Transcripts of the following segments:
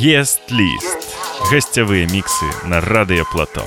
Єст ліст. Гостєві мікси на Радіо Плато.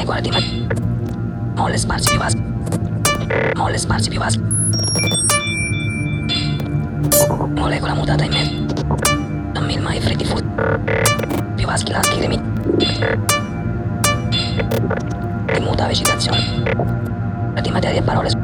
di guardi. Molle sparsi più basso. Molle sparsi più basso. Molecola mutata in me. Non mi mai freddi fu. Più vaschi laschi di me. Di muta vegetazione. La Di materia e parole.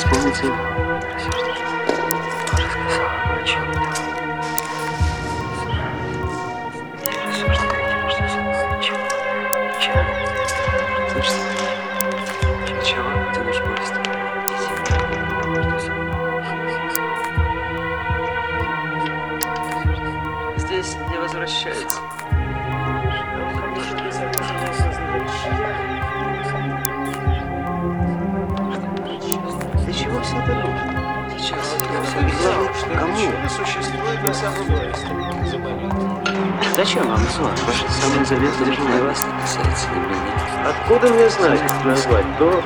Исполнится. Здесь не возвращается. Существует на самом деле. Зачем вам зло? Ваше самое заветное желание. вас не касается, не меня. Откуда мне знать, как назвать то,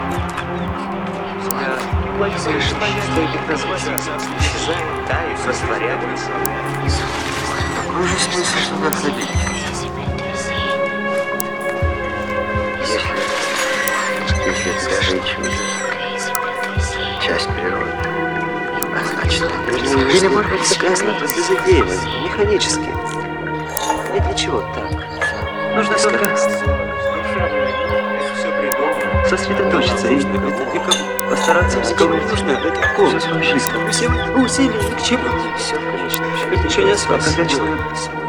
боюсь, что их назвать. Исчезает, тает, растворяется. Какой же смысл, что нас забить? Или может быть доказано, то безыдейно, механически. Нет ничего так. Нужно только сосредоточиться и, и постараться не нужно это полностью близко. Все усилия ни к чему. Все в конечном счете. Это ничего не особо,